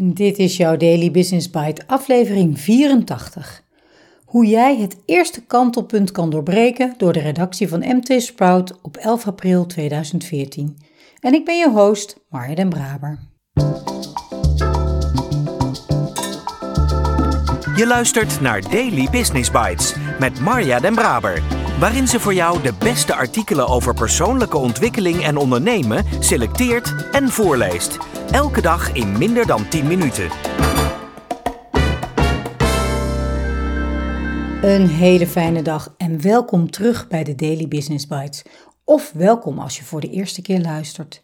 Dit is jouw Daily Business Bite, aflevering 84. Hoe jij het eerste kantelpunt kan doorbreken door de redactie van MT Sprout op 11 april 2014. En ik ben je host, Marja den Braber. Je luistert naar Daily Business Bites met Marja den Braber, waarin ze voor jou de beste artikelen over persoonlijke ontwikkeling en ondernemen selecteert en voorleest. Elke dag in minder dan 10 minuten. Een hele fijne dag en welkom terug bij de Daily Business Bites. Of welkom als je voor de eerste keer luistert.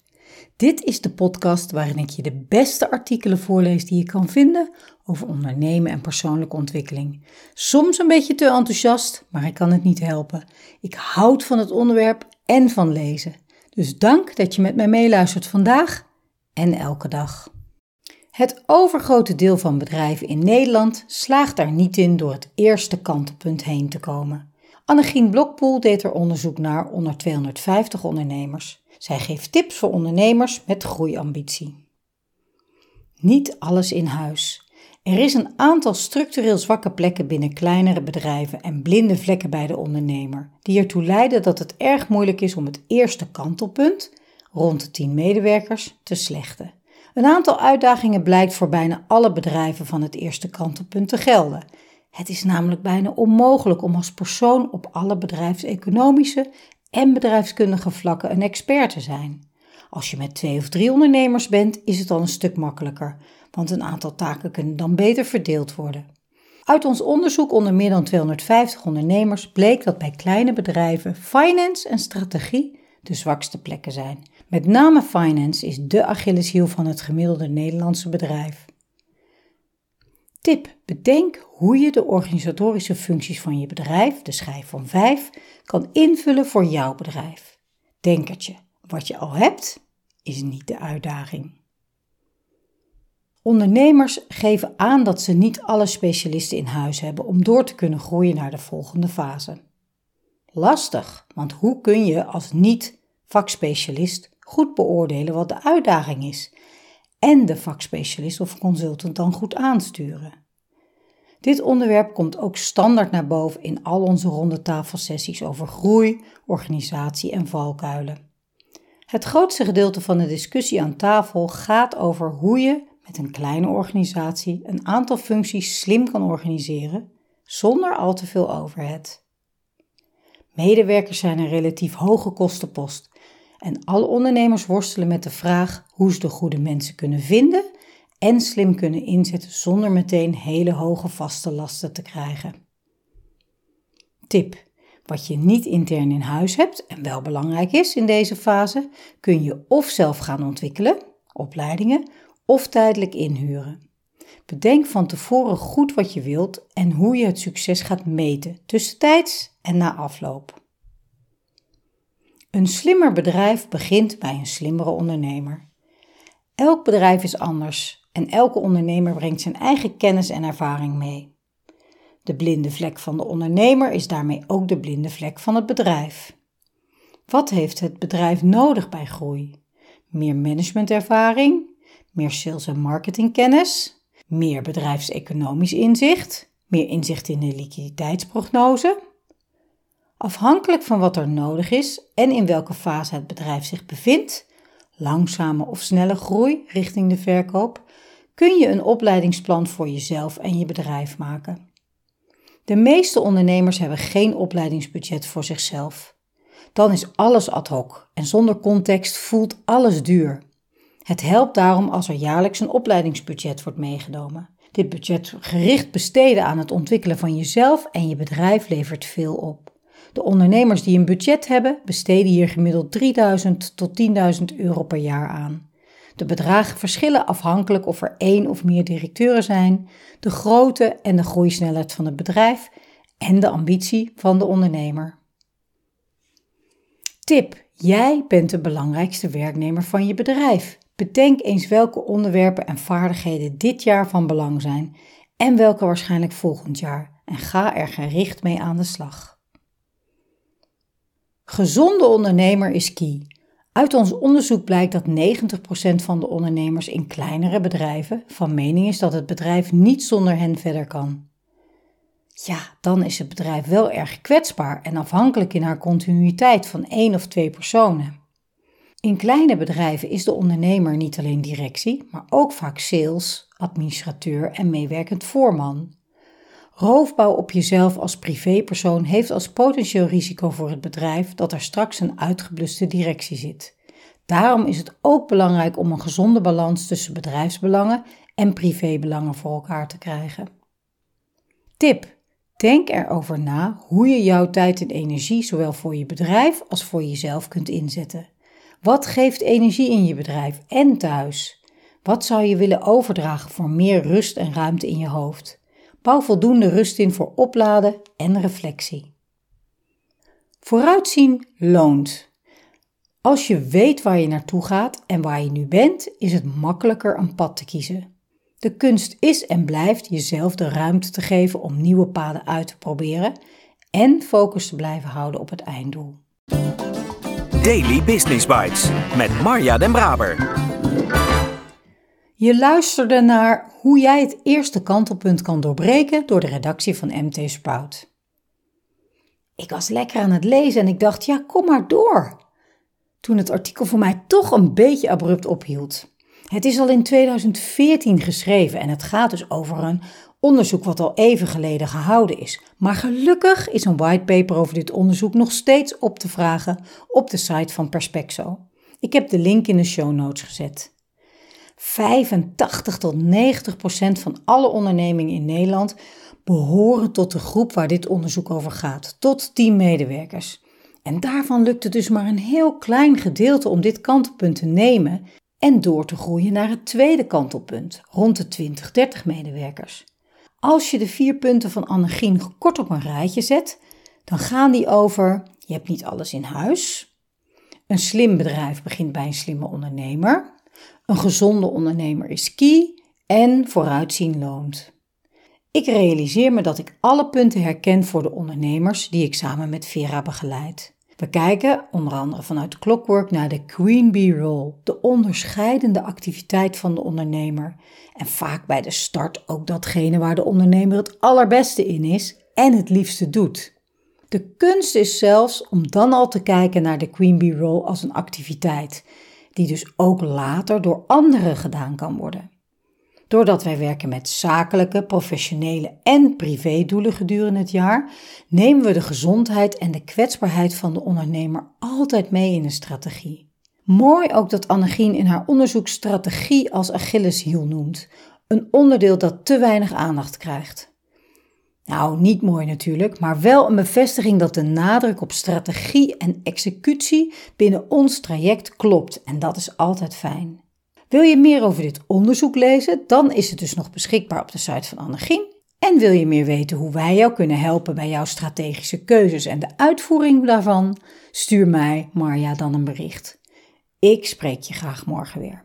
Dit is de podcast waarin ik je de beste artikelen voorlees die je kan vinden over ondernemen en persoonlijke ontwikkeling. Soms een beetje te enthousiast, maar ik kan het niet helpen. Ik houd van het onderwerp en van lezen. Dus dank dat je met mij meeluistert vandaag en elke dag. Het overgrote deel van bedrijven in Nederland slaagt daar niet in door het eerste kantelpunt heen te komen. Annegien Blokpoel deed er onderzoek naar onder 250 ondernemers. Zij geeft tips voor ondernemers met groeiambitie. Niet alles in huis. Er is een aantal structureel zwakke plekken binnen kleinere bedrijven en blinde vlekken bij de ondernemer, die ertoe leiden dat het erg moeilijk is om het eerste kantelpunt, rond de 10 medewerkers, te slechten. Een aantal uitdagingen blijkt voor bijna alle bedrijven van het eerste kantelpunt te gelden. Het is namelijk bijna onmogelijk om als persoon op alle bedrijfseconomische en bedrijfskundige vlakken een expert te zijn. Als je met twee of drie ondernemers bent, is het al een stuk makkelijker, want een aantal taken kunnen dan beter verdeeld worden. Uit ons onderzoek onder meer dan 250 ondernemers bleek dat bij kleine bedrijven finance en strategie de zwakste plekken zijn. Met name finance is de Achilleshiel van het gemiddelde Nederlandse bedrijf. Tip: bedenk hoe je de organisatorische functies van je bedrijf, de schijf van 5, kan invullen voor jouw bedrijf. Denkertje: wat je al hebt, is niet de uitdaging. Ondernemers geven aan dat ze niet alle specialisten in huis hebben om door te kunnen groeien naar de volgende fase. Lastig, want hoe kun je als niet-vakspecialist goed beoordelen wat de uitdaging is en de vakspecialist of consultant dan goed aansturen? Dit onderwerp komt ook standaard naar boven in al onze rondetafelsessies over groei, organisatie en valkuilen. Het grootste gedeelte van de discussie aan tafel gaat over hoe je met een kleine organisatie een aantal functies slim kan organiseren zonder al te veel overhead. Medewerkers zijn een relatief hoge kostenpost en alle ondernemers worstelen met de vraag hoe ze de goede mensen kunnen vinden en slim kunnen inzetten zonder meteen hele hoge vaste lasten te krijgen. Tip: wat je niet intern in huis hebt en wel belangrijk is in deze fase, kun je of zelf gaan ontwikkelen, opleidingen, of tijdelijk inhuren. Bedenk van tevoren goed wat je wilt en hoe je het succes gaat meten, tussentijds en na afloop. Een slimmer bedrijf begint bij een slimmere ondernemer. Elk bedrijf is anders en elke ondernemer brengt zijn eigen kennis en ervaring mee. De blinde vlek van de ondernemer is daarmee ook de blinde vlek van het bedrijf. Wat heeft het bedrijf nodig bij groei? Meer managementervaring, meer sales- en marketingkennis, meer bedrijfseconomisch inzicht, meer inzicht in de liquiditeitsprognose. Afhankelijk van wat er nodig is en in welke fase het bedrijf zich bevindt, langzame of snelle groei richting de verkoop, kun je een opleidingsplan voor jezelf en je bedrijf maken. De meeste ondernemers hebben geen opleidingsbudget voor zichzelf. Dan is alles ad hoc en zonder context voelt alles duur. Het helpt daarom als er jaarlijks een opleidingsbudget wordt meegenomen. Dit budget gericht besteden aan het ontwikkelen van jezelf en je bedrijf levert veel op. De ondernemers die een budget hebben, besteden hier gemiddeld 3000 tot 10.000 euro per jaar aan. De bedragen verschillen afhankelijk of er één of meer directeuren zijn, de grootte en de groeisnelheid van het bedrijf en de ambitie van de ondernemer. Tip: Jij bent de belangrijkste werknemer van je bedrijf. Bedenk eens welke onderwerpen en vaardigheden dit jaar van belang zijn en welke waarschijnlijk volgend jaar en ga er gericht mee aan de slag. Gezonde ondernemer is key. Uit ons onderzoek blijkt dat 90% van de ondernemers in kleinere bedrijven van mening is dat het bedrijf niet zonder hen verder kan. Ja, dan is het bedrijf wel erg kwetsbaar en afhankelijk in haar continuïteit van één of twee personen. In kleine bedrijven is de ondernemer niet alleen directie, maar ook vaak sales, administrateur en meewerkend voorman. Roofbouw op jezelf als privépersoon heeft als potentieel risico voor het bedrijf dat er straks een uitgebluste directie zit. Daarom is het ook belangrijk om een gezonde balans tussen bedrijfsbelangen en privébelangen voor elkaar te krijgen. Tip: Denk erover na hoe je jouw tijd en energie zowel voor je bedrijf als voor jezelf kunt inzetten. Wat geeft energie in je bedrijf en thuis? Wat zou je willen overdragen voor meer rust en ruimte in je hoofd? Bouw voldoende rust in voor opladen en reflectie. Vooruitzien loont. Als je weet waar je naartoe gaat en waar je nu bent, is het makkelijker een pad te kiezen. De kunst is en blijft jezelf de ruimte te geven om nieuwe paden uit te proberen en focus te blijven houden op het einddoel. Daily Business Bites met Marja Den Braber. Je luisterde naar hoe jij het eerste kantelpunt kan doorbreken door de redactie van MT Sprout. Ik was lekker aan het lezen en ik dacht, ja, kom maar door. Toen het artikel voor mij toch een beetje abrupt ophield. Het is al in 2014 geschreven en het gaat dus over een onderzoek wat al even geleden gehouden is. Maar gelukkig is een whitepaper over dit onderzoek nog steeds op te vragen op de site van Perspexo. Ik heb de link in de show notes gezet. 85 tot 90 procent van alle ondernemingen in Nederland behoren tot de groep waar dit onderzoek over gaat, tot 10 medewerkers. En daarvan lukt het dus maar een heel klein gedeelte om dit kantelpunt te nemen en door te groeien naar het tweede kantelpunt, rond de 20, 30 medewerkers. Als je de vier punten van Annegien kort op een rijtje zet, dan gaan die over: je hebt niet alles in huis. Een slim bedrijf begint bij een slimme ondernemer. Een gezonde ondernemer is key en vooruitzien loont. Ik realiseer me dat ik alle punten herken voor de ondernemers die ik samen met Vera begeleid. We kijken onder andere vanuit Clockwork naar de Queen Bee Role, de onderscheidende activiteit van de ondernemer. En vaak bij de start ook datgene waar de ondernemer het allerbeste in is en het liefste doet. De kunst is zelfs om dan al te kijken naar de Queen Bee Role als een activiteit die dus ook later door anderen gedaan kan worden. Doordat wij werken met zakelijke, professionele en privédoelen gedurende het jaar, nemen we de gezondheid en de kwetsbaarheid van de ondernemer altijd mee in de strategie. Mooi ook dat Annegien in haar onderzoek strategie als Achilleshiel noemt, een onderdeel dat te weinig aandacht krijgt. Nou, niet mooi natuurlijk, maar wel een bevestiging dat de nadruk op strategie en executie binnen ons traject klopt en dat is altijd fijn. Wil je meer over dit onderzoek lezen, dan is het dus nog beschikbaar op de site van Annegien. En wil je meer weten hoe wij jou kunnen helpen bij jouw strategische keuzes en de uitvoering daarvan, stuur mij, Marja, dan een bericht. Ik spreek je graag morgen weer.